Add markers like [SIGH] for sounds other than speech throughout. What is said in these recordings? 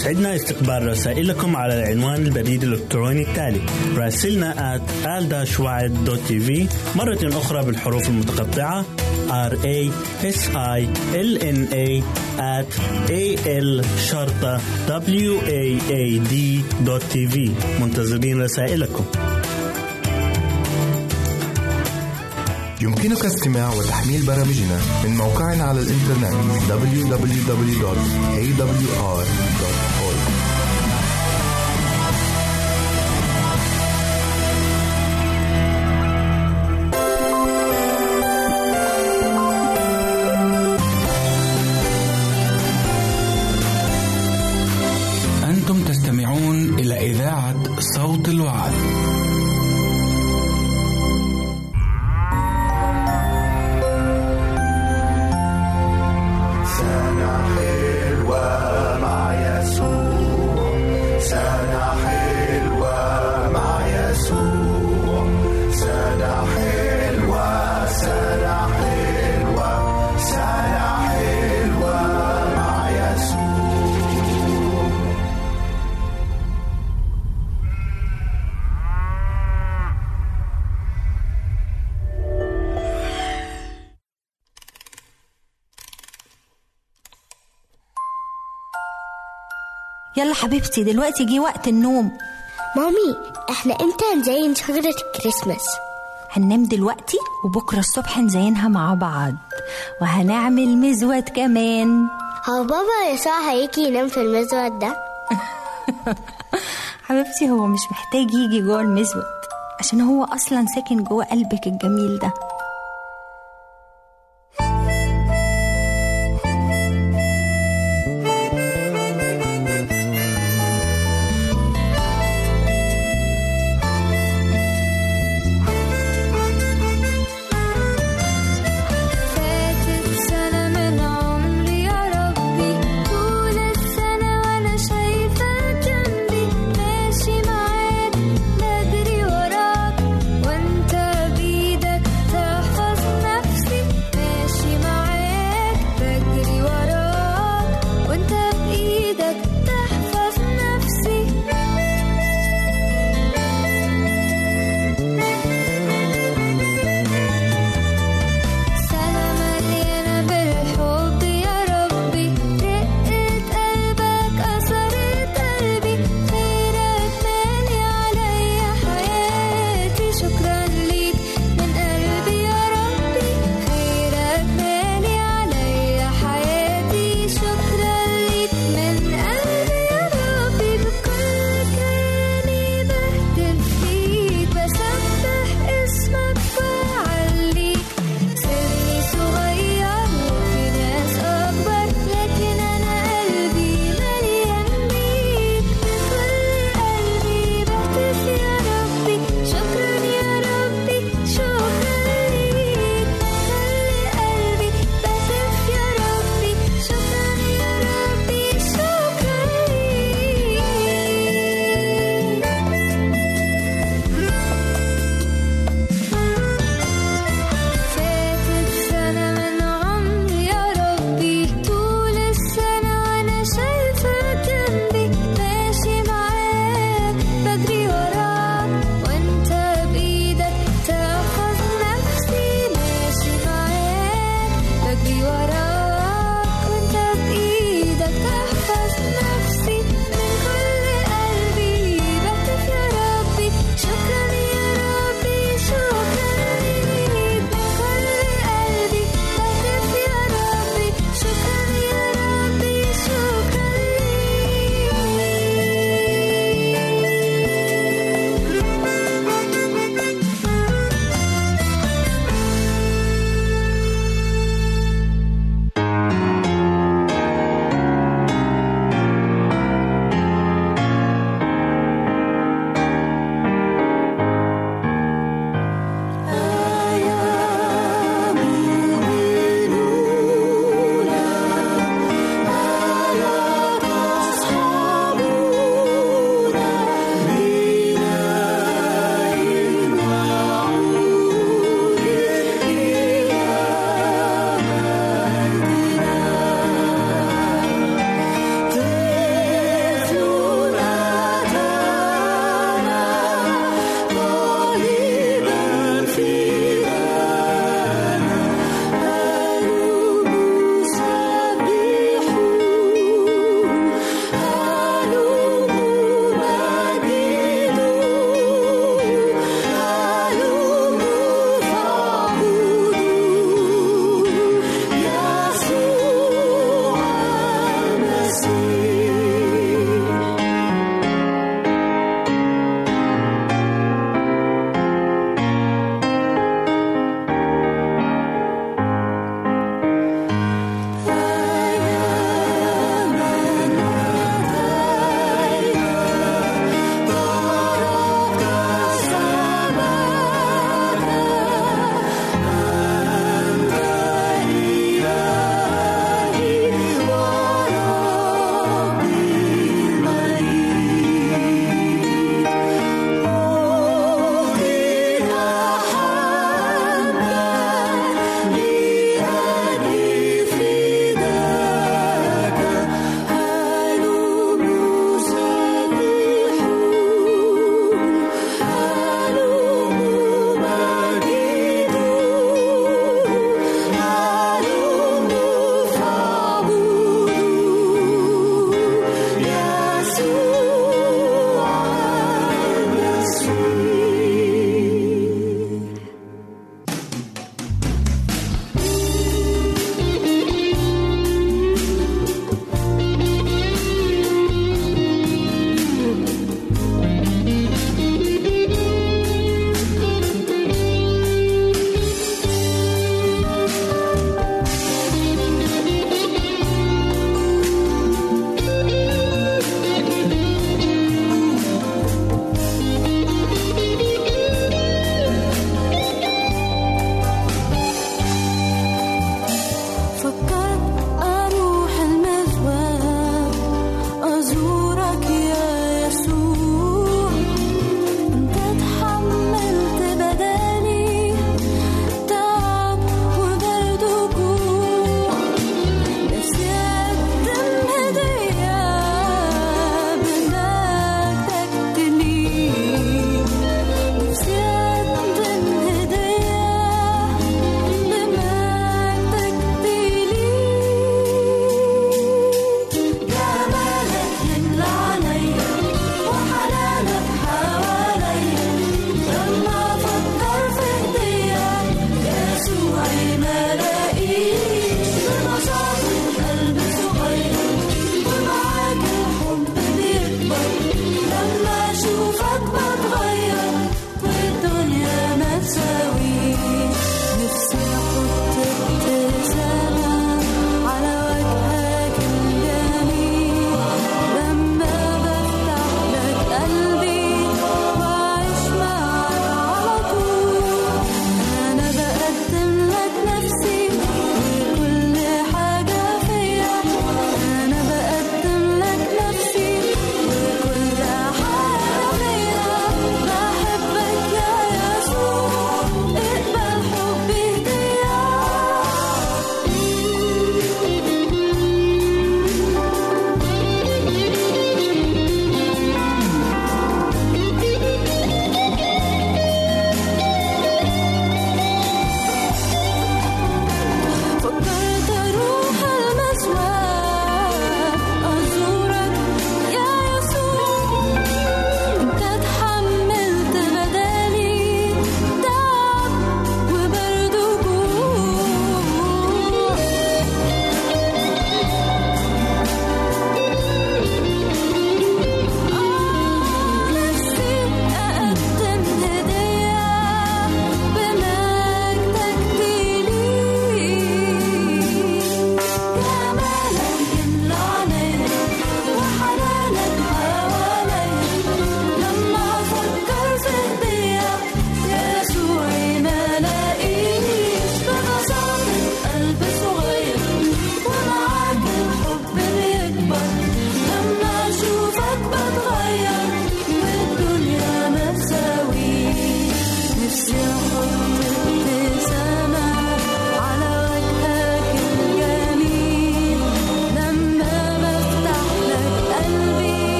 يسعدنا استقبال رسائلكم على العنوان البريد الإلكتروني التالي راسلنا at al مرة أخرى بالحروف المتقطعة R A S I L N A at A L شرطة W A A D في منتظرين رسائلكم. يمكنك استماع وتحميل برامجنا من موقعنا على الإنترنت www.awr.org الوعد. حبيبتي دلوقتي جه وقت النوم. مامي إحنا إمتى نزين شجرة الكريسماس؟ هننام دلوقتي وبكرة الصبح نزينها مع بعض. وهنعمل مزود كمان. هو بابا يسوع هيجي ينام في المزود ده؟ [LAUGHS] حبيبتي هو مش محتاج يجي جوه المزود عشان هو أصلا ساكن جوه قلبك الجميل ده.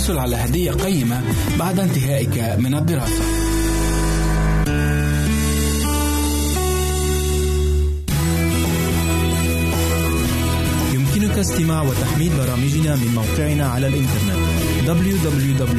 وستحصل على هدية قيمة بعد انتهائك من الدراسة. يمكنك استماع وتحميل برامجنا من موقعنا على الإنترنت www.awr.org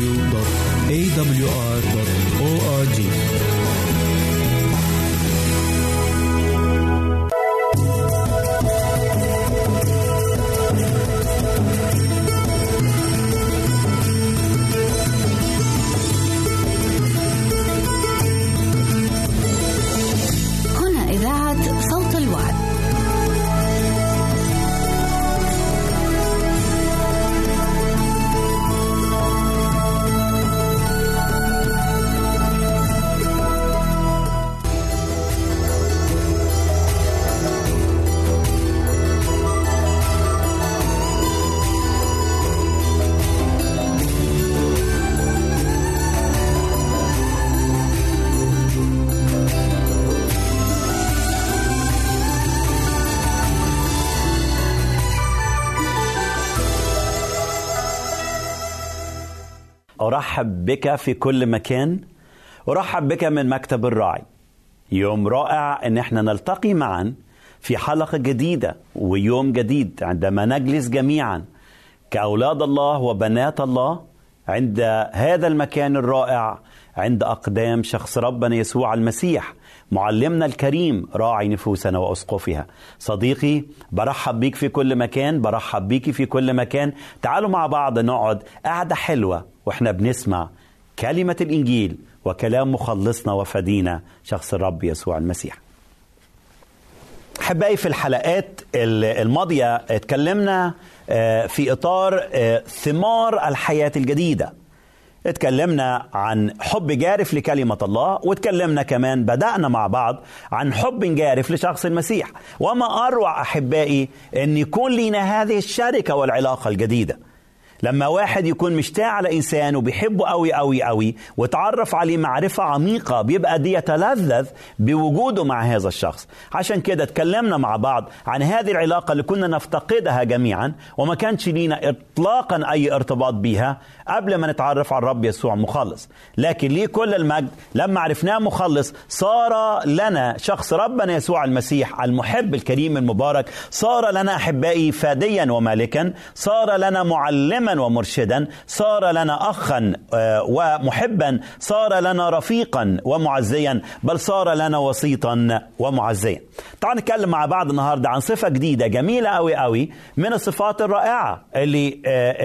أرحب بك في كل مكان أرحب بك من مكتب الراعي. يوم رائع أن إحنا نلتقي معا في حلقة جديدة ويوم جديد عندما نجلس جميعا كأولاد الله وبنات الله عند هذا المكان الرائع عند أقدام شخص ربنا يسوع المسيح. معلمنا الكريم راعي نفوسنا وأسقفها صديقي برحب بيك في كل مكان برحب بيك في كل مكان. تعالوا مع بعض نقعد قعدة حلوة وإحنا بنسمع كلمة الإنجيل وكلام مخلصنا وفدينا شخص الرب يسوع المسيح. أحبائي في الحلقات الماضية اتكلمنا في إطار ثمار الحياة الجديدة. اتكلمنا عن حب جارف لكلمة الله واتكلمنا كمان بدأنا مع بعض عن حب جارف لشخص المسيح. وما أروع أحبائي أن يكون لنا هذه الشركة والعلاقة الجديدة. لما واحد يكون مشتاق على إنسان وبيحبه قوي قوي قوي وتعرف عليه معرفة عميقة بيبقى دي يتلذذ بوجوده مع هذا الشخص. عشان كده اتكلمنا مع بعض عن هذه العلاقة اللي كنا نفتقدها جميعا وما كانش لينا اطلاقا أي ارتباط بيها قبل ما نتعرف على الرب يسوع مخلص. لكن ليه كل المجد؟ لما عرفناه مخلص صار لنا شخص ربنا يسوع المسيح المحب الكريم المبارك صار لنا أحبائي فاديا ومالكا صار لنا معلما ومرشدا صار لنا أخا ومحبا صار لنا رفيقا ومعزيا بل صار لنا وسيطا ومعزيا. تعال نتكلم مع بعض النهارده عن صفة جديدة جميلة قوي قوي من الصفات الرائعة اللي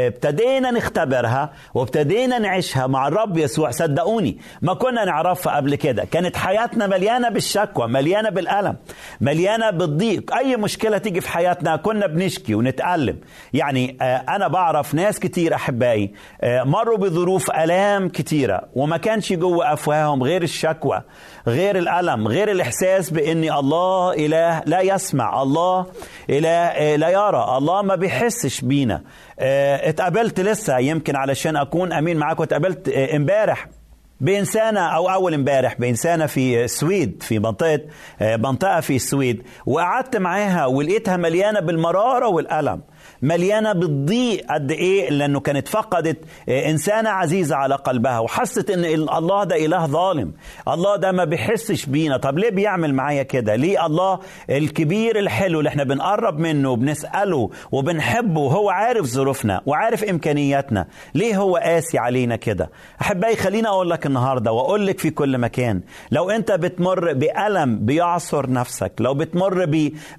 ابتدينا نختبرها وابتدينا نعيشها مع الرب يسوع. صدقوني ما كنا نعرفها قبل كده. كانت حياتنا مليانة بالشكوى مليانة بالألم مليانة بالضيق. أي مشكلة تيجي في حياتنا كنا بنشكي ونتألم. يعني أنا بعرف ناس كتير أحبائي. مروا بظروف آلام كتيرة وما كانش جوه أفواههم غير الشكوى غير الألم غير الإحساس بان الله إله لا يسمع الله إله لا يرى الله ما بيحسش بينا. اتقابلت لسه يمكن علشان أكون أمين معاكم اتقابلت امبارح بإنسانة أو أول امبارح بإنسانة في السويد في منطقة منطقة في السويد وقعدت معاها ولقيتها مليانة بالمرارة والألم. مليانة بالضيق قد إيه لأنه كانت فقدت إنسانة عزيزة على قلبها وحست إن الله ده إله ظالم. الله ده ما بيحسش بينا. طب ليه بيعمل معايا كده؟ ليه الله الكبير الحلو اللي إحنا بنقرب منه وبنسأله وبنحبه وهو عارف ظروفنا وعارف إمكانياتنا ليه هو قاسي علينا كده؟ أحبائي خليني أقول لك النهارده وأقول لك في كل مكان لو أنت بتمر بألم بيعصر نفسك لو بتمر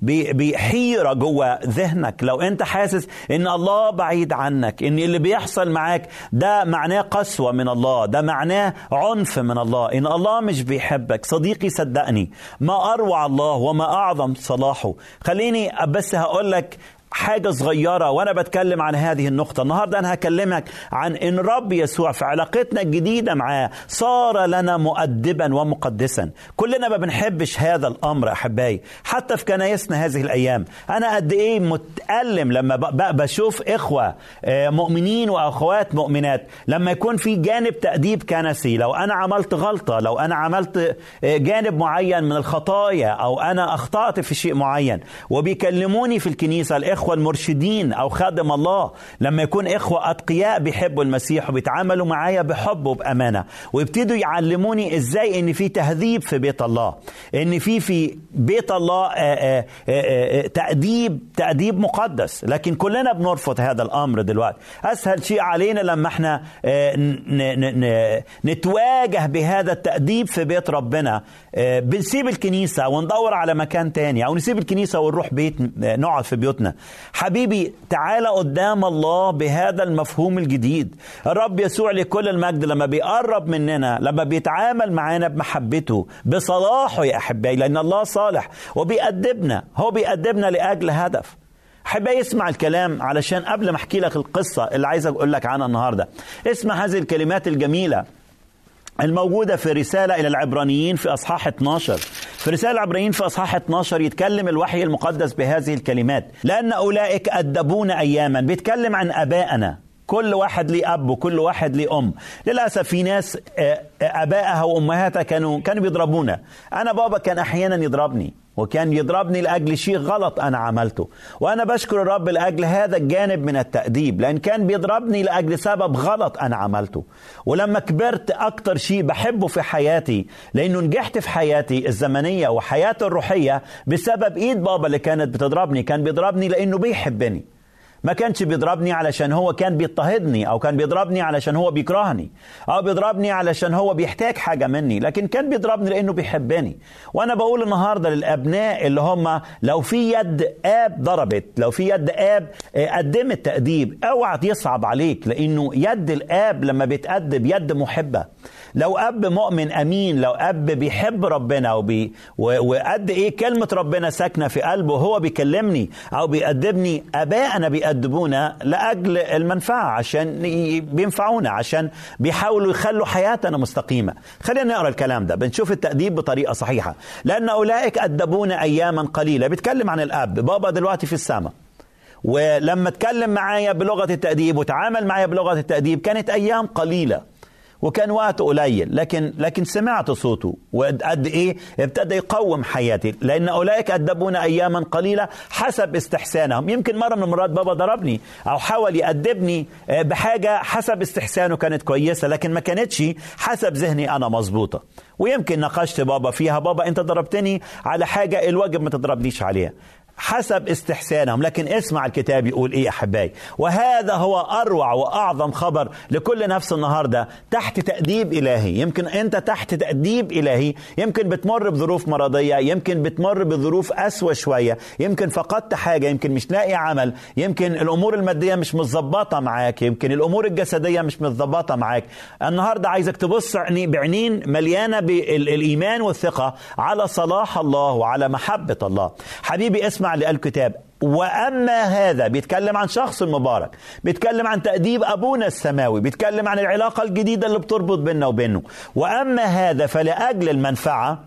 بحيرة جوه ذهنك لو أنت حاسس إن الله بعيد عنك إن اللي بيحصل معاك ده معناه قسوة من الله ده معناه عنف من الله إن الله مش بيحبك. صديقي صدقني ما أروع الله وما أعظم صلاحه. خليني بس هقول لك حاجة صغيرة وأنا بتكلم عن هذه النقطة. النهاردة أنا هكلمك عن إن رب يسوع في علاقتنا الجديدة معاه صار لنا مؤدبا ومقدسا. كلنا ما بنحبش هذا الأمر أحبائي حتى في كنايسنا هذه الأيام. أنا قد إيه بتألم لما بشوف إخوة آه، مؤمنين وأخوات مؤمنات. لما يكون في جانب تأديب كنسي لو أنا عملت غلطة لو أنا عملت آه، جانب معين من الخطايا أو أنا أخطأت في شيء معين وبيكلموني في الكنيسة الإخوة المرشدين أو خادم الله لما يكون إخوة أتقياء بيحبوا المسيح وبيتعاملوا معايا بحب وبأمانة. ويبتدوا يعلموني إزاي إن في تهذيب في بيت الله. إن في في بيت الله آه، آه، آه، تأديب تأديب مقدس. لكن كلنا بنرفض هذا الأمر دلوقتي. أسهل شيء علينا لما إحنا نتواجه بهذا التأديب في بيت ربنا. بنسيب الكنيسة وندور على مكان تاني أو نسيب الكنيسة ونروح بيت نقعد في بيوتنا. حبيبي تعالى قدام الله بهذا المفهوم الجديد. الرب يسوع لكل المجد لما بيقرب مننا لما بيتعامل معانا بمحبته بصلاحه يا أحبائي لأن الله صالح وبيأدبنا هو بيأدبنا لأجل هدف. احب اسمع الكلام علشان قبل ما أحكي لك القصة اللي عايز أقول لك عنها النهارده. اسمع هذه الكلمات الجميلة الموجودة في رسالة إلى العبرانيين في أصحاح 12 في رسالة العبرانيين في أصحاح 12 يتكلم الوحي المقدس بهذه الكلمات لأن أولئك أدبون أياما بيتكلم عن أبائنا. كل واحد ليه أب وكل واحد ليه أم. للأسف في ناس آه، آه، أبائها وأمهاتها كانوا كانوا بيضربونا. أنا بابا كان أحيانا يضربني وكان يضربني لأجل شيء غلط أنا عملته. وأنا بشكر الرب لأجل هذا الجانب من التأديب لأن كان بيضربني لأجل سبب غلط أنا عملته. ولما كبرت أكتر شيء بحبه في حياتي لأنه نجحت في حياتي الزمنية وحياتي الروحية بسبب إيد بابا اللي كانت بتضربني. كان بيضربني لأنه بيحبني. ما كانش بيضربني علشان هو كان بيضطهدني أو كان بيضربني علشان هو بيكرهني أو بيضربني علشان هو بيحتاج حاجة مني لكن كان بيضربني لأنه بيحبني. وأنا بقول النهارده للأبناء اللي هم لو في يد آب ضربت لو في يد آب آه، قدمت تأديب اوعى يصعب عليك لأنه يد الآب لما بيتادب يد محبة. لو أب مؤمن أمين لو أب بيحب ربنا وبي وقد إيه كلمة ربنا ساكنة في قلبه هو بيكلمني أو بيأدبني ابائنا بيأدبونا لأجل المنفعة عشان بينفعونا عشان بيحاولوا يخلوا حياتنا مستقيمة. خلينا نقرأ الكلام ده بنشوف التأديب بطريقة صحيحة. لأن أولئك أدبونا أياما قليلة. بيتكلم عن الأب بابا دلوقتي في السماء. ولما اتكلم معايا بلغة التأديب وتعامل معايا بلغة التأديب كانت أيام قليلة. وكان وقت قليل لكن لكن سمعت صوته وقد إيه؟ ابتدى يقوم حياتي لأن أولئك ادبونا اياما قليلة حسب استحسانهم. يمكن مرة من المرات بابا ضربني أو حاول يأدبني آه، بحاجة حسب استحسانه كانت كويسة لكن ما كانتش حسب ذهني أنا مظبوطة. ويمكن ناقشت بابا فيها بابا أنت ضربتني على حاجة الواجب ما تضربنيش عليها. حسب استحسانهم لكن اسمع الكتاب يقول إيه أحبائي؟ وهذا هو أروع وأعظم خبر لكل نفس النهارده تحت تأديب إلهي. يمكن أنت تحت تأديب إلهي. يمكن بتمر بظروف مرضية يمكن بتمر بظروف أسوأ شوية. يمكن فقدت حاجة يمكن مش لاقي عمل. يمكن الأمور المادية مش متظبطة معاك. يمكن الأمور الجسدية مش متظبطة معاك. النهارده عايزك تبص عيني- بعينين مليانة بالإيمان والثقة على صلاح الله وعلى محبة الله. حبيبي اسمع الكتاب وأما هذا بيتكلم عن شخص مبارك بيتكلم عن تأديب أبونا السماوي بيتكلم عن العلاقة الجديدة اللي بتربط بيننا وبينه. وأما هذا فلأجل المنفعة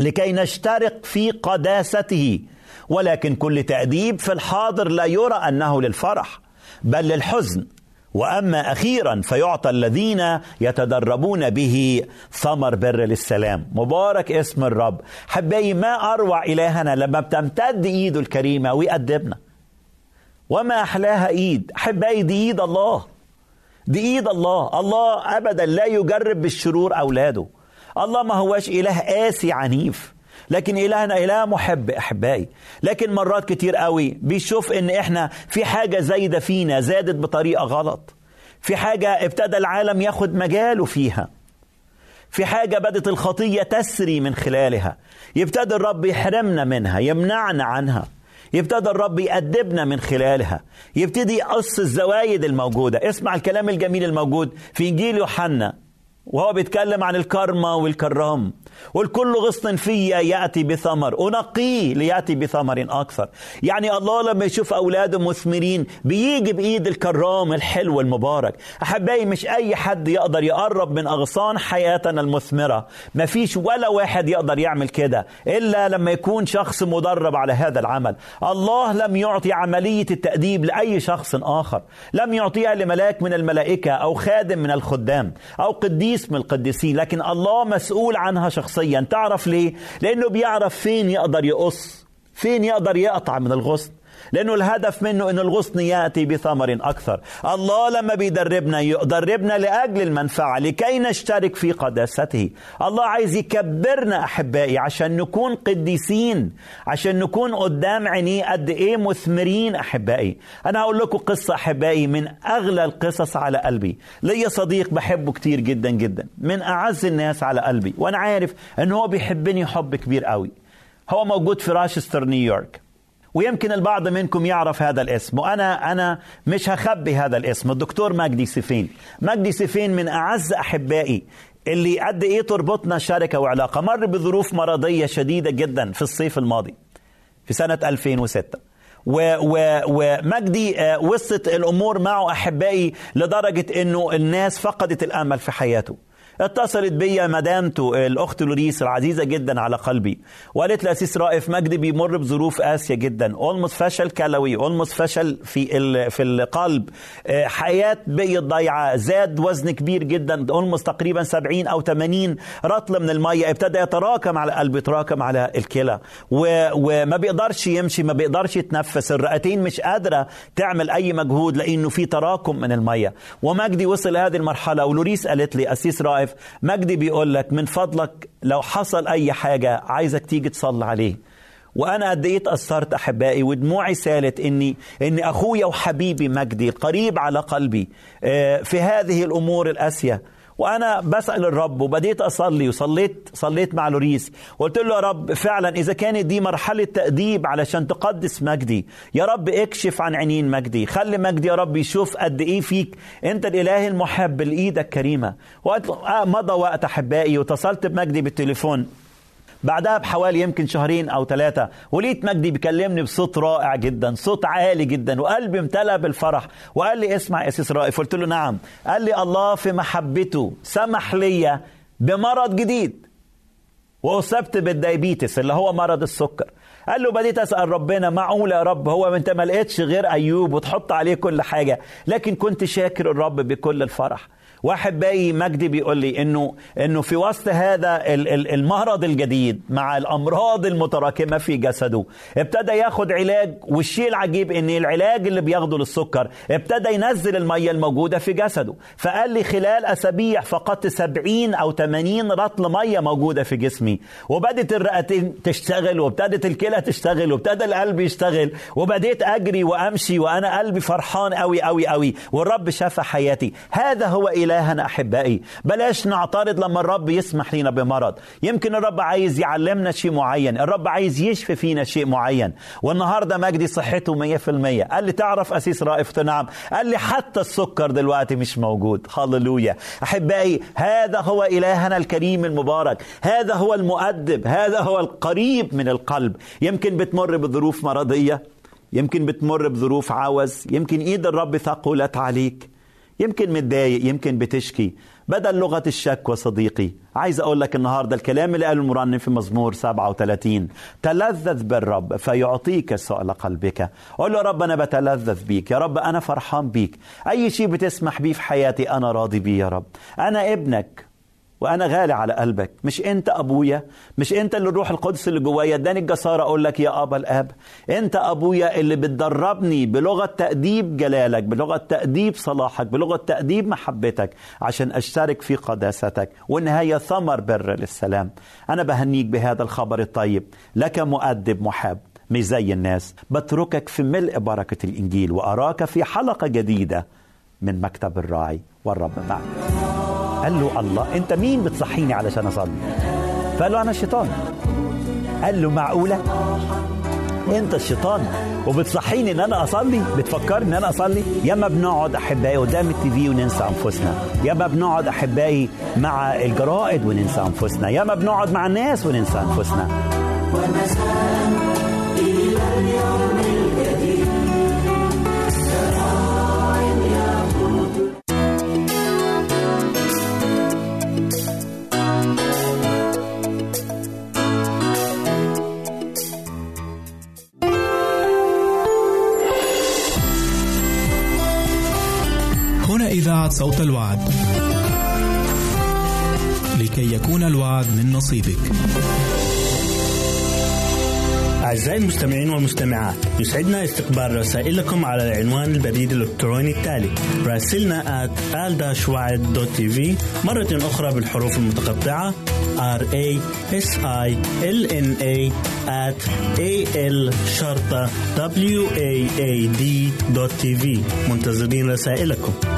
لكي نشترك في قداسته. ولكن كل تأديب في الحاضر لا يرى أنه للفرح بل للحزن. وأما أخيرا فيعطى الذين يتدربون به ثمر بر للسلام. مبارك اسم الرب. حبايبي ما أروع إلهنا لما بتمتد إيده الكريمة ويأدبنا. وما أحلاها إيد. حبايبي دي إيد الله. دي إيد الله. الله ابدا لا يجرب بالشرور أولاده. الله ما هواش إله قاسي عنيف. لكن إلهنا إله محب أحبائي. لكن مرات كتير قوي بيشوف إن إحنا في حاجة زايدة فينا زادت بطريقة غلط. في حاجة ابتدى العالم ياخد مجاله فيها. في حاجة بدت الخطية تسري من خلالها. يبتدي الرب يحرمنا منها يمنعنا عنها. يبتدى الرب يأدبنا من خلالها. يبتدي يقص الزوايد الموجودة. اسمع الكلام الجميل الموجود في إنجيل يوحنا وهو بيتكلم عن الكرمة والكرام والكل غصن في يأتي بثمر. أنقيه ليأتي بثمر أكثر. يعني الله لما يشوف أولاده مثمرين بيجي بإيد الكرام الحلو المبارك. أحبائي مش أي حد يقدر يقرب من أغصان حياتنا المثمرة. ما فيش ولا واحد يقدر يعمل كده إلا لما يكون شخص مدرب على هذا العمل. الله لم يعطي عملية التأديب لأي شخص آخر. لم يعطيها لملاك من الملائكة أو خادم من الخدام أو قديس من القديسين. لكن الله مسؤول عنها شخصيا تعرف ليه؟ لأنه بيعرف فين يقدر يقص فين يقدر يقطع من الغصن لأنه الهدف منه أن الغصن يأتي بثمر أكثر. الله لما بيدربنا يدربنا لأجل المنفعة لكي نشترك في قداسته. الله عايز يكبرنا أحبائي عشان نكون قديسين عشان نكون قدام عينيه قد إيه مثمرين أحبائي. أنا هقول لكم قصة أحبائي من أغلى القصص على قلبي. ليا صديق بحبه كتير جدا جدا من أعز الناس على قلبي. وأنا عارف أنه هو بيحبني حب كبير قوي. هو موجود في راشستر نيويورك. ويمكن البعض منكم يعرف هذا الاسم وأنا أنا مش هخبي هذا الاسم. الدكتور مجدي سيفين مجدي سيفين من أعز أحبائي اللي قد إيه تربطنا شركة وعلاقة. مر بظروف مرضية شديدة جدا في الصيف الماضي في سنة 2006 و و ومجدي وصلت الأمور معه أحبائي لدرجة إنه الناس فقدت الأمل في حياته. اتصلت بيا مدامته الأخت لوريس العزيزة جدا على قلبي. وقالت لي اسيس رائف مجدي بيمر بظروف قاسية جدا. اولموس فشل كلوي اولموس فشل في في القلب. آه، حياة بقيت ضايعه زاد وزن كبير جدا اولموس تقريبا 70 أو 80 رطل من المية. ابتدى يتراكم على القلب يتراكم على الكلى. وما بيقدرش يمشي ما بيقدرش يتنفس. الرئتين مش قادرة تعمل أي مجهود لأنه في تراكم من المية. ومجدي وصل لهذه المرحلة ولوريس قالت لي أسيس رائف مجدي بيقول لك من فضلك لو حصل أي حاجة عايزك تيجي تصلي عليه. وأنا قد إيه اتاثرت أحبائي ودموعي سالت إني إني أخويا وحبيبي مجدي القريب على قلبي. آه، في هذه الأمور القاسية وأنا بسأل الرب وبديت أصلي وصليت صليت مع لوريس. وقلت له يا رب فعلا إذا كانت دي مرحلة تأديب علشان تقدس مجدي يا رب اكشف عن عينين مجدي. خلي مجدي يا رب يشوف قد إيه فيك أنت الإله المحب لايدك كريمه وقت آه، مضى وقت أحبائي واتصلت بمجدي بالتليفون. بعدها بحوالي يمكن شهرين أو ثلاثة ولقيت مجدي بيكلمني بصوت رائع جدا صوت عالي جدا وقلبي امتلأ بالفرح وقال لي اسمع يا سيس رائف قلت له نعم. قال لي الله في محبته سمح لي بمرض جديد. وأصبت بال diabetes اللي هو مرض السكر. قال له بديت أسأل ربنا معقول يا رب؟ هو أنت ما لقيتش غير أيوب وتحط عليه كل حاجة لكن كنت شاكر الرب بكل الفرح. واحد باقي مجدي بيقول لي انه إنه في وسط هذا ال- ال- المرض الجديد مع الأمراض المتراكمة في جسده ابتدى ياخد علاج والشيء العجيب إن العلاج اللي بياخده للسكر ابتدى ينزل المية الموجودة في جسده فقال لي خلال أسابيع فقدت 70 أو 80 رطل مية موجودة في جسمي وبدت الرئتين تشتغل وابتدت الكلى تشتغل وابتدى القلب يشتغل وبديت أجري وأمشي وأنا قلبي فرحان قوي قوي قوي والرب شفى حياتي هذا هو الهنا أحبائي. بلاش نعترض لما الرب يسمح لنا بمرض. يمكن الرب عايز يعلمنا شيء معين. الرب عايز يشفي فينا شيء معين. والنهاردة مجدي صحته 100% قال لي تعرف أسيس رائف نعم قال لي حتى السكر دلوقتي مش موجود. هللويا. أحبائي هذا هو إلهنا الكريم المبارك. هذا هو المؤدب. هذا هو القريب من القلب. يمكن بتمر بظروف مرضية. يمكن بتمر بظروف عوز. يمكن إيد الرب ثقلت عليك. يمكن متضايق يمكن بتشكي. بدل لغة الشكوى صديقي عايز أقول لك النهاردة الكلام اللي قاله المرنم في مزمور 37 تلذذ بالرب فيعطيك سؤل قلبك. قول له يا رب أنا بتلذذ بيك يا رب أنا فرحان بيك. أي شيء بتسمح بيه في حياتي أنا راضي بيه يا رب. أنا ابنك وأنا غالي على قلبك. مش أنت أبويا مش أنت اللي الروح القدس اللي جوايا. اداني الجسارة أقول لك يا ابا الآب أنت أبويا اللي بتدربني بلغة تأديب جلالك بلغة تأديب صلاحك بلغة تأديب محبتك عشان أشترك في قداستك. والنهاية ثمر بر للسلام. أنا بهنيك بهذا الخبر الطيب. لك مؤدب محب مش زي الناس. بتركك في ملء بركة الإنجيل وأراك في حلقة جديدة من مكتب الراعي والرب معك قال له الله أنت مين بتصحيني علشان أصلي؟ فقال له أنا الشيطان. قال له معقولة؟ أنت الشيطان وبتصحيني إن أنا أصلي؟ بتفكرني إن أنا أصلي؟ ياما بنقعد أحبائي قدام التي في وننسى أنفسنا. ياما بنقعد أحبائي مع الجرائد وننسى أنفسنا. ياما بنقعد مع الناس وننسى أنفسنا. صوت الوعد. لكي يكون الوعد من نصيبك. أعزائي المستمعين والمستمعات يسعدنا استقبال رسائلكم على العنوان البريد الإلكتروني التالي راسلنا at مرة أخرى بالحروف المتقطعة r a s i l n a at a l شرطة w a a d منتظرين رسائلكم.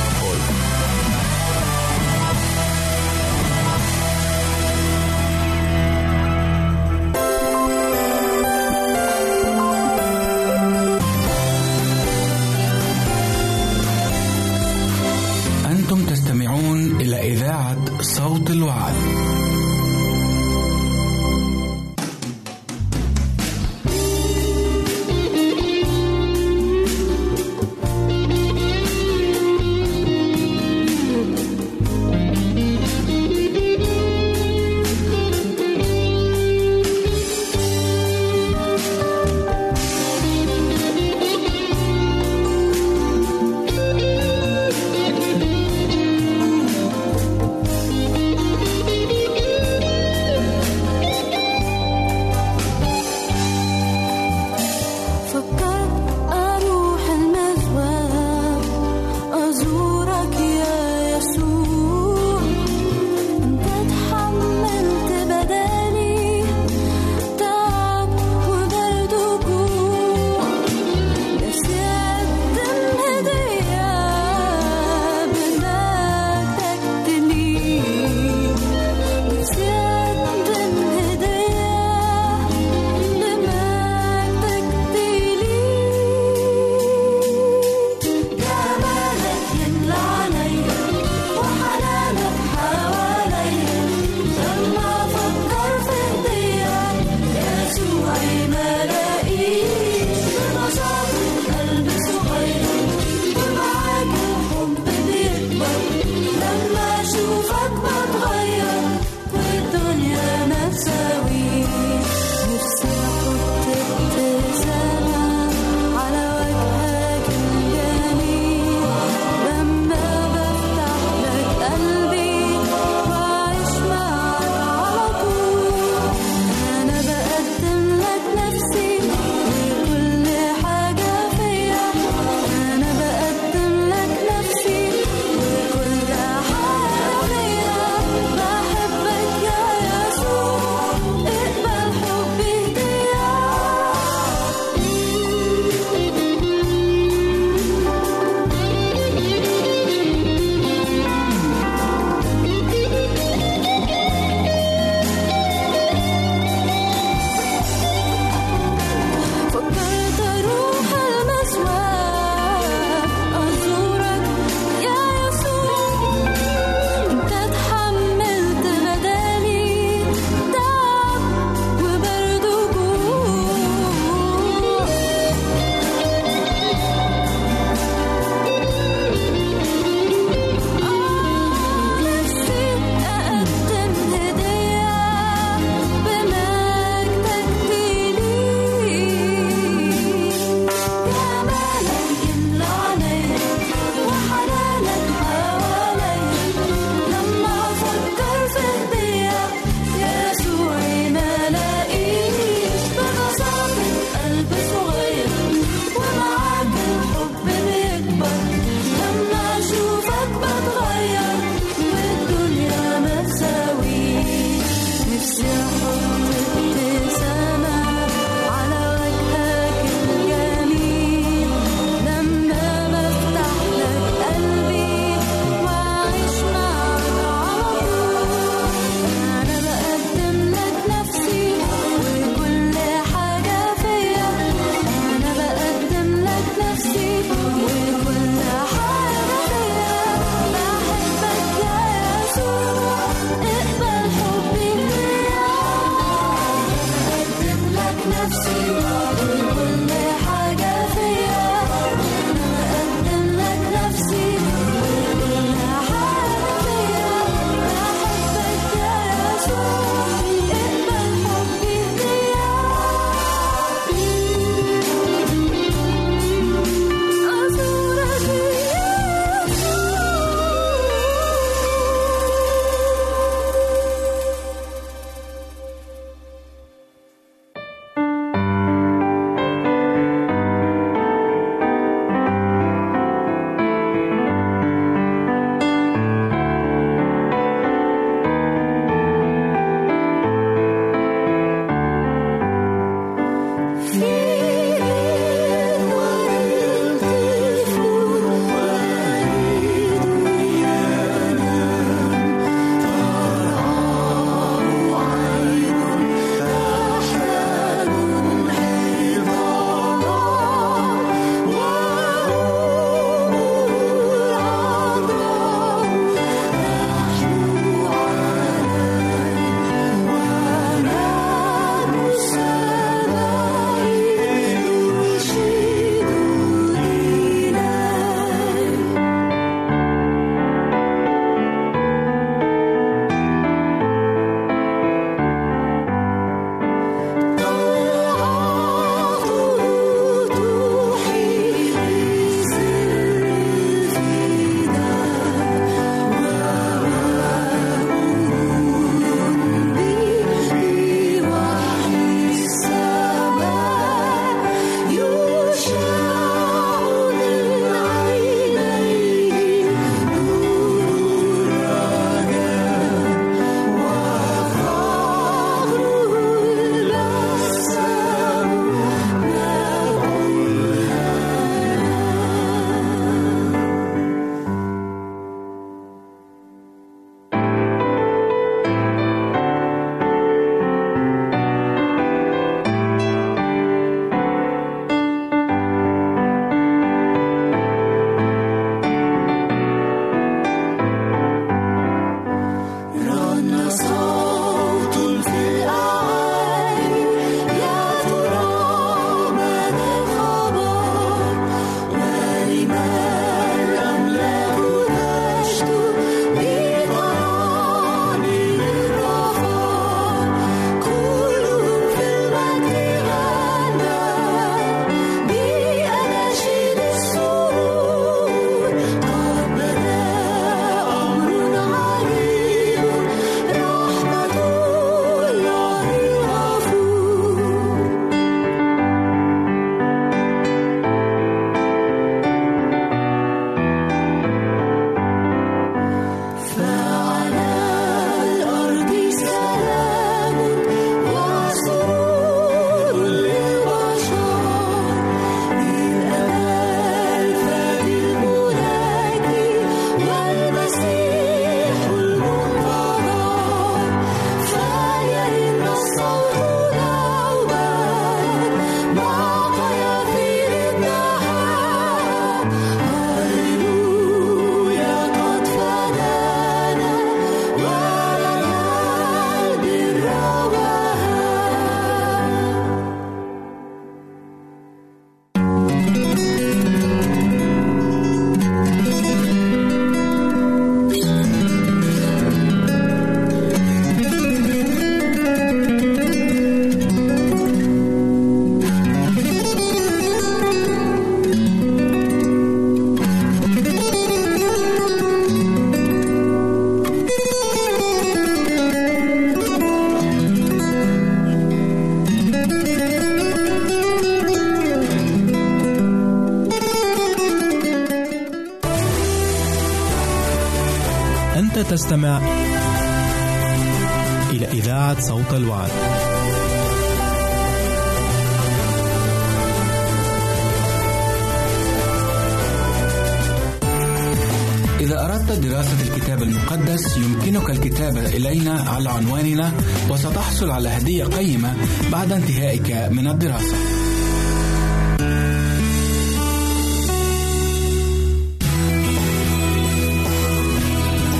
دراسة الكتاب المقدس يمكنك الكتابة إلينا على عنواننا وستحصل على هدية قيمة بعد انتهائك من الدراسة.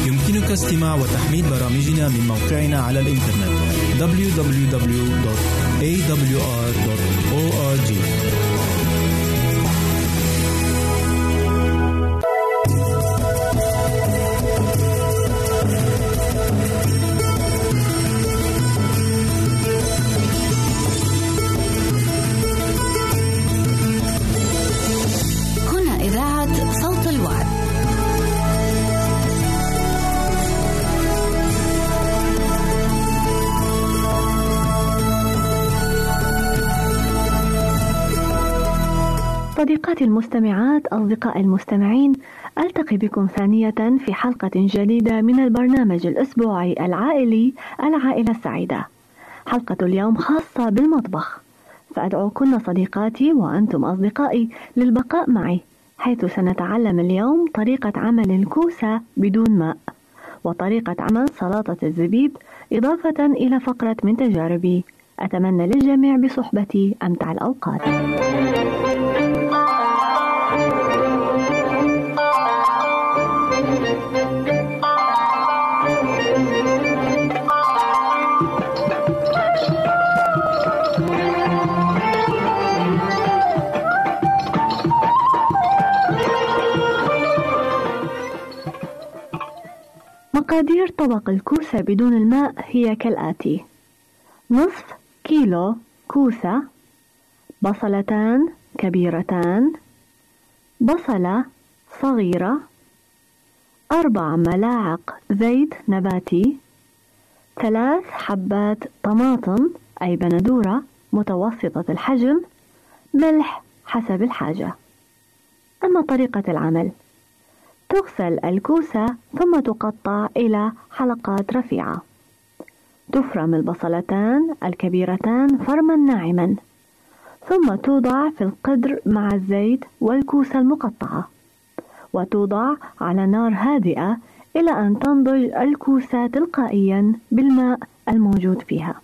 يمكنك استماع وتحميل برامجنا من موقعنا على الإنترنت www.awr.org المستمعات أصدقاء المستمعين ألتقي بكم ثانية في حلقة جديدة من البرنامج الأسبوعي العائلي العائلة السعيدة. حلقة اليوم خاصة بالمطبخ. فأدعوكن صديقاتي وأنتم أصدقائي للبقاء معي حيث سنتعلم اليوم طريقة عمل الكوسة بدون ماء وطريقة عمل سلطة الزبيب إضافة إلى فقرة من تجاربي. أتمنى للجميع بصحبتي أمتع الأوقات. مقادير طبق الكوسة بدون الماء هي كالآتي. نصف كيلو كوسة بصلتان كبيرتان بصلة صغيرة أربع ملاعق زيت نباتي ثلاث حبات طماطم أي بندورة متوسطة الحجم ملح حسب الحاجة. أما طريقة العمل. تغسل الكوسة ثم تقطع إلى حلقات رفيعة. تفرم البصلتان الكبيرتان فرما ناعما. ثم توضع في القدر مع الزيت والكوسة المقطعة. وتوضع على نار هادئة إلى أن تنضج الكوسة تلقائيا بالماء الموجود فيها.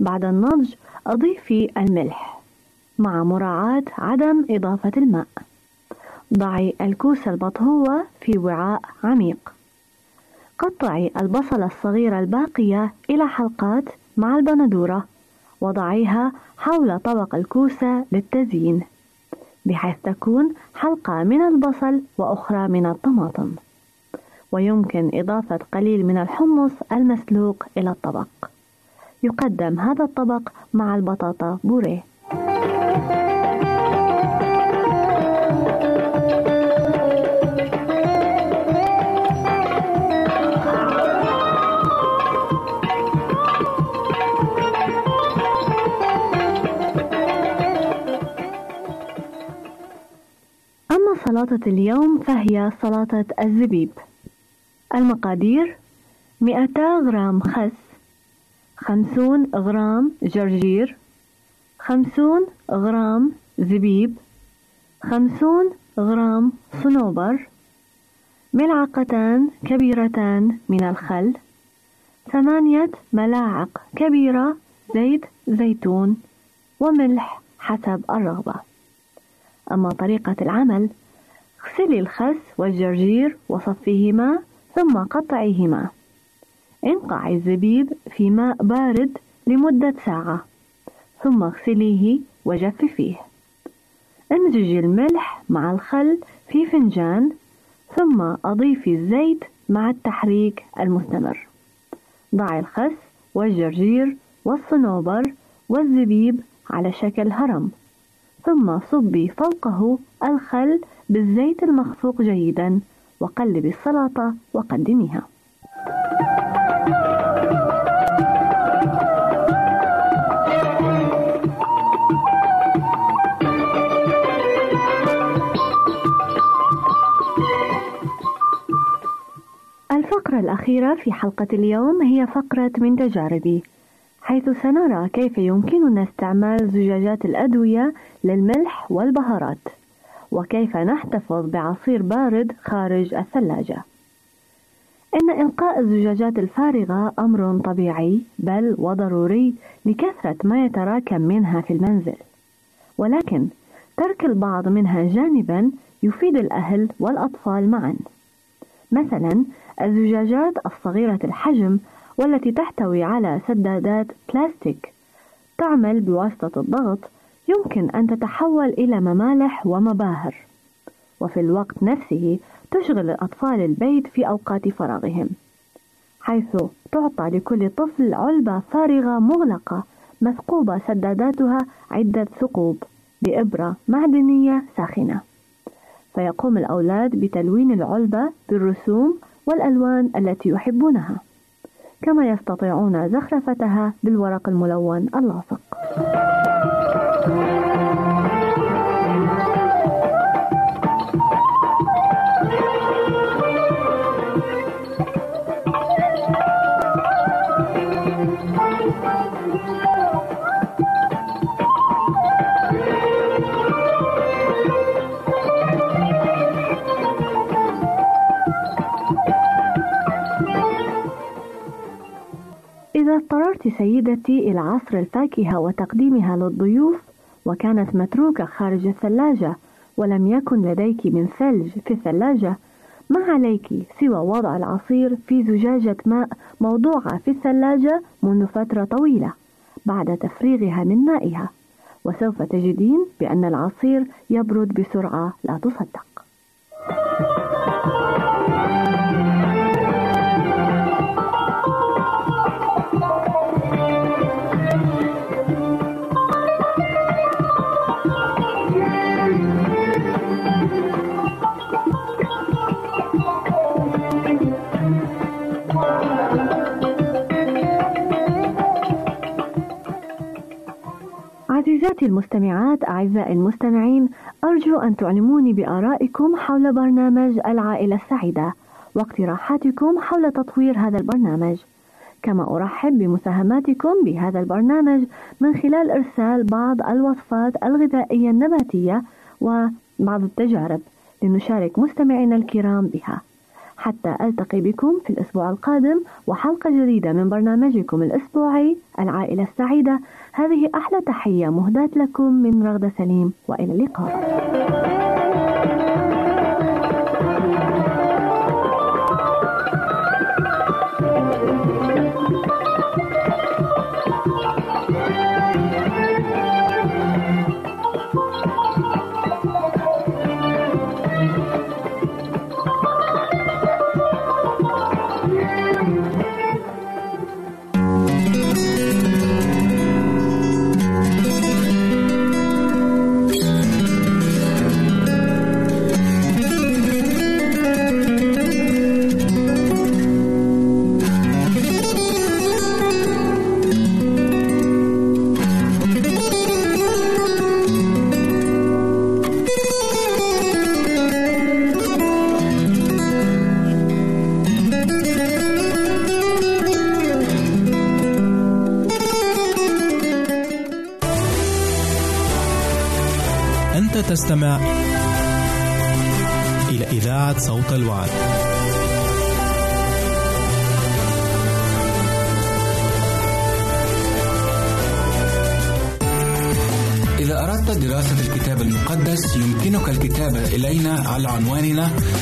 بعد النضج أضيفي الملح مع مراعاة عدم إضافة الماء. ضعي الكوسة المطهوة في وعاء عميق. قطعي البصلة الصغيرة الباقية إلى حلقات مع البندورة وضعيها حول طبق الكوسة للتزيين بحيث تكون حلقة من البصل وأخرى من الطماطم. ويمكن إضافة قليل من الحمص المسلوق إلى الطبق. يقدم هذا الطبق مع البطاطا بوريه. سلطة اليوم فهي سلطة الزبيب. المقادير 200 غرام خس 50 غرام جرجير 50 غرام زبيب 50 غرام صنوبر ملعقتان كبيرتان من الخل ثمانية ملاعق كبيرة زيت زيتون وملح حسب الرغبة. أما طريقة العمل اغسلي الخس والجرجير وصفيهما ثم قطعيهما. انقعي الزبيب في ماء بارد لمدة ساعة ثم اغسليه وجففيه. امزجي الملح مع الخل في فنجان ثم أضيفي الزيت مع التحريك المستمر. ضعي الخس والجرجير والصنوبر والزبيب على شكل هرم ثم صبي فوقه الخل بالزيت المخفوق جيدا وقلبي السلطة وقدميها الفقرة الأخيرة في حلقة اليوم هي فقرة من تجاربي حيث سنرى كيف يمكننا استعمال زجاجات الأدوية للملح والبهارات. وكيف نحتفظ بعصير بارد خارج الثلاجة. إن إلقاء الزجاجات الفارغة أمر طبيعي بل وضروري لكثرة ما يتراكم منها في المنزل. ولكن ترك البعض منها جانبا يفيد الأهل والأطفال معا. مثلا الزجاجات الصغيرة الحجم والتي تحتوي على سدادات بلاستيك تعمل بواسطة الضغط يمكن أن تتحول إلى ممالح ومباهر. وفي الوقت نفسه تشغل الأطفال البيت في أوقات فراغهم حيث تعطى لكل طفل علبة فارغة مغلقة مثقوبة سداداتها عدة ثقوب بإبرة معدنية ساخنة. فيقوم الأولاد بتلوين العلبة بالرسوم والألوان التي يحبونها كما يستطيعون زخرفتها بالورق الملون اللاصق. اضطررت سيدتي إلى عصر الفاكهة وتقديمها للضيوف وكانت متروكة خارج الثلاجة ولم يكن لديك من ثلج في الثلاجة. ما عليك سوى وضع العصير في زجاجة ماء موضوعة في الثلاجة منذ فترة طويلة بعد تفريغها من مائها؟ وسوف تجدين بأن العصير يبرد بسرعة لا تصدق. عزيزاتي المستمعات أعزائي المستمعين أرجو أن تعلموني بآرائكم حول برنامج العائلة السعيدة واقتراحاتكم حول تطوير هذا البرنامج. كما أرحب بمساهماتكم بهذا البرنامج من خلال إرسال بعض الوصفات الغذائية النباتية وبعض التجارب لنشارك مستمعينا الكرام بها. حتى ألتقي بكم في الأسبوع القادم وحلقة جديدة من برنامجكم الأسبوعي العائلة السعيدة. هذه أحلى تحية مهداة لكم من رغدة سليم وإلى اللقاء.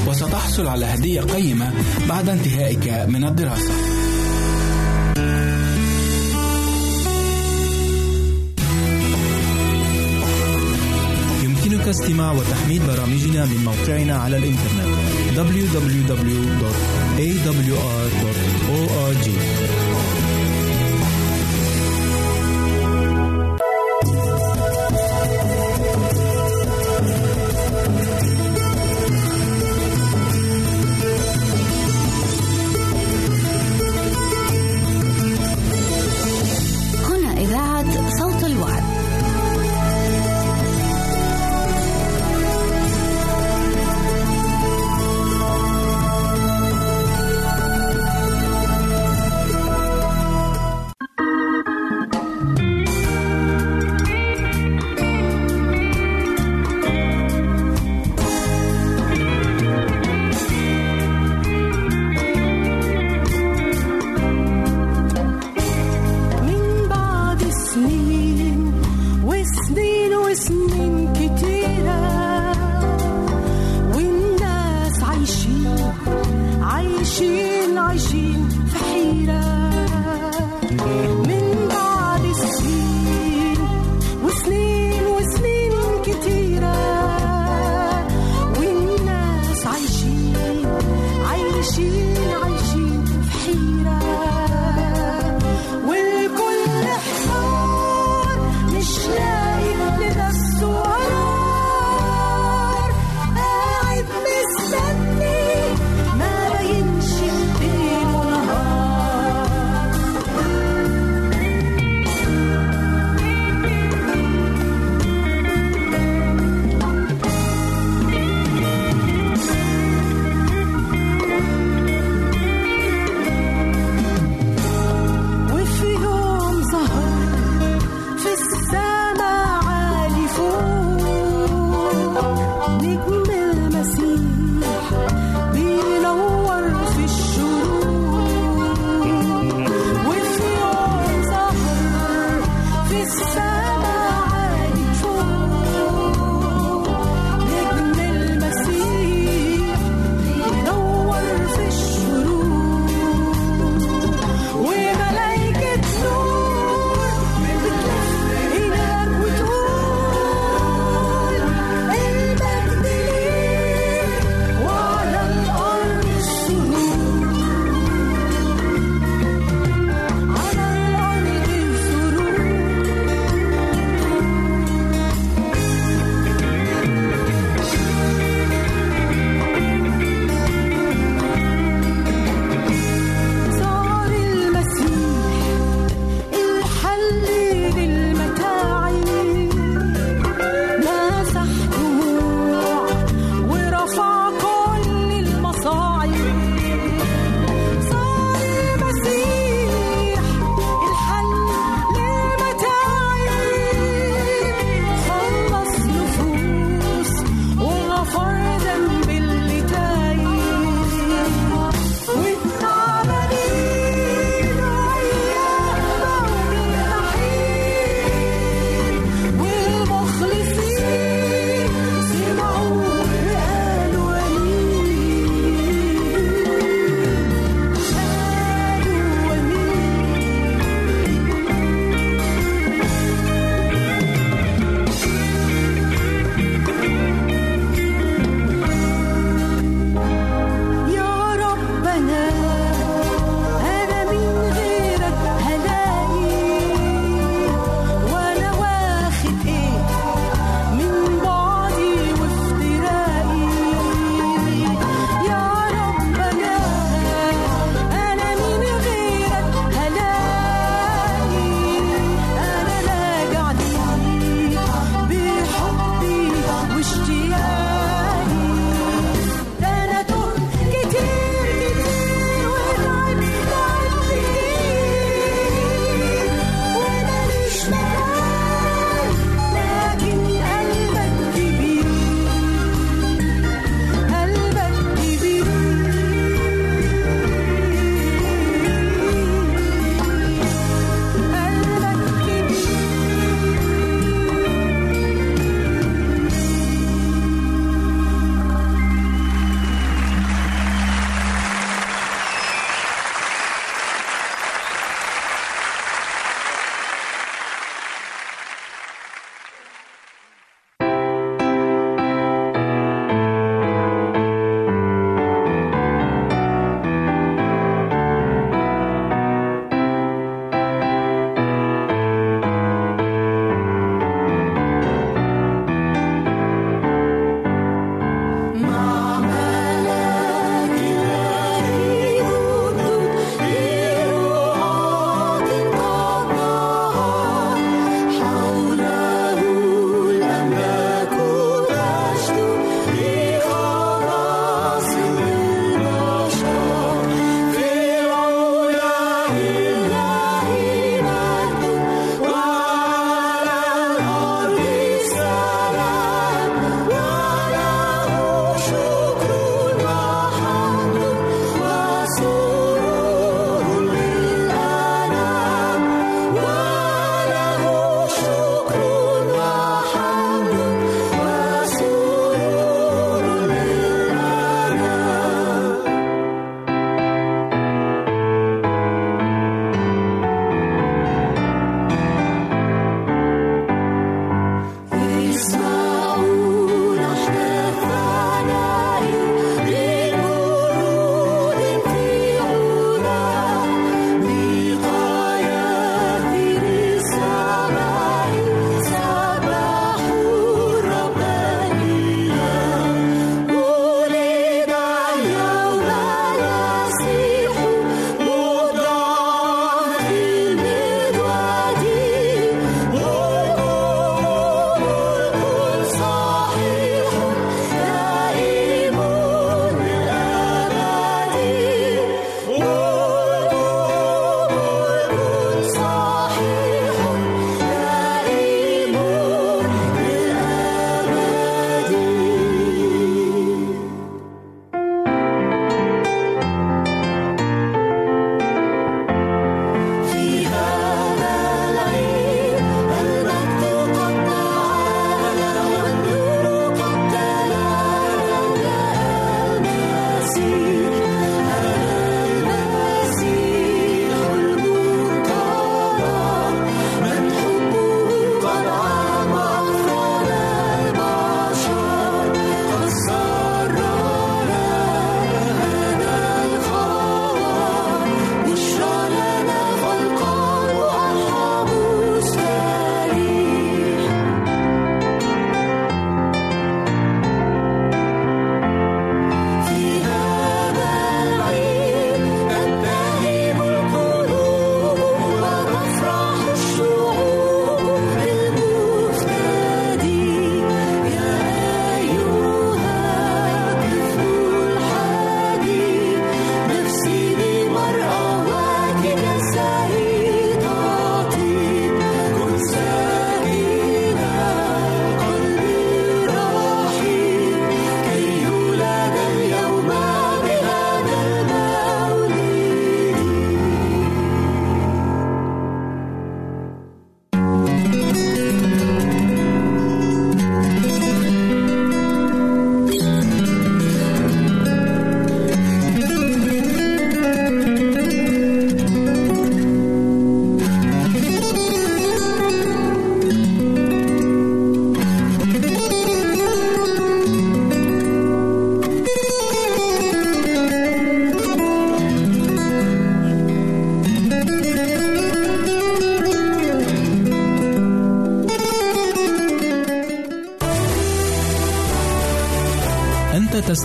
وستحصل على هدية قيمة بعد انتهائك من الدراسة. يمكنك استماع وتحميل برامجنا من موقعنا على الإنترنت www.awr.org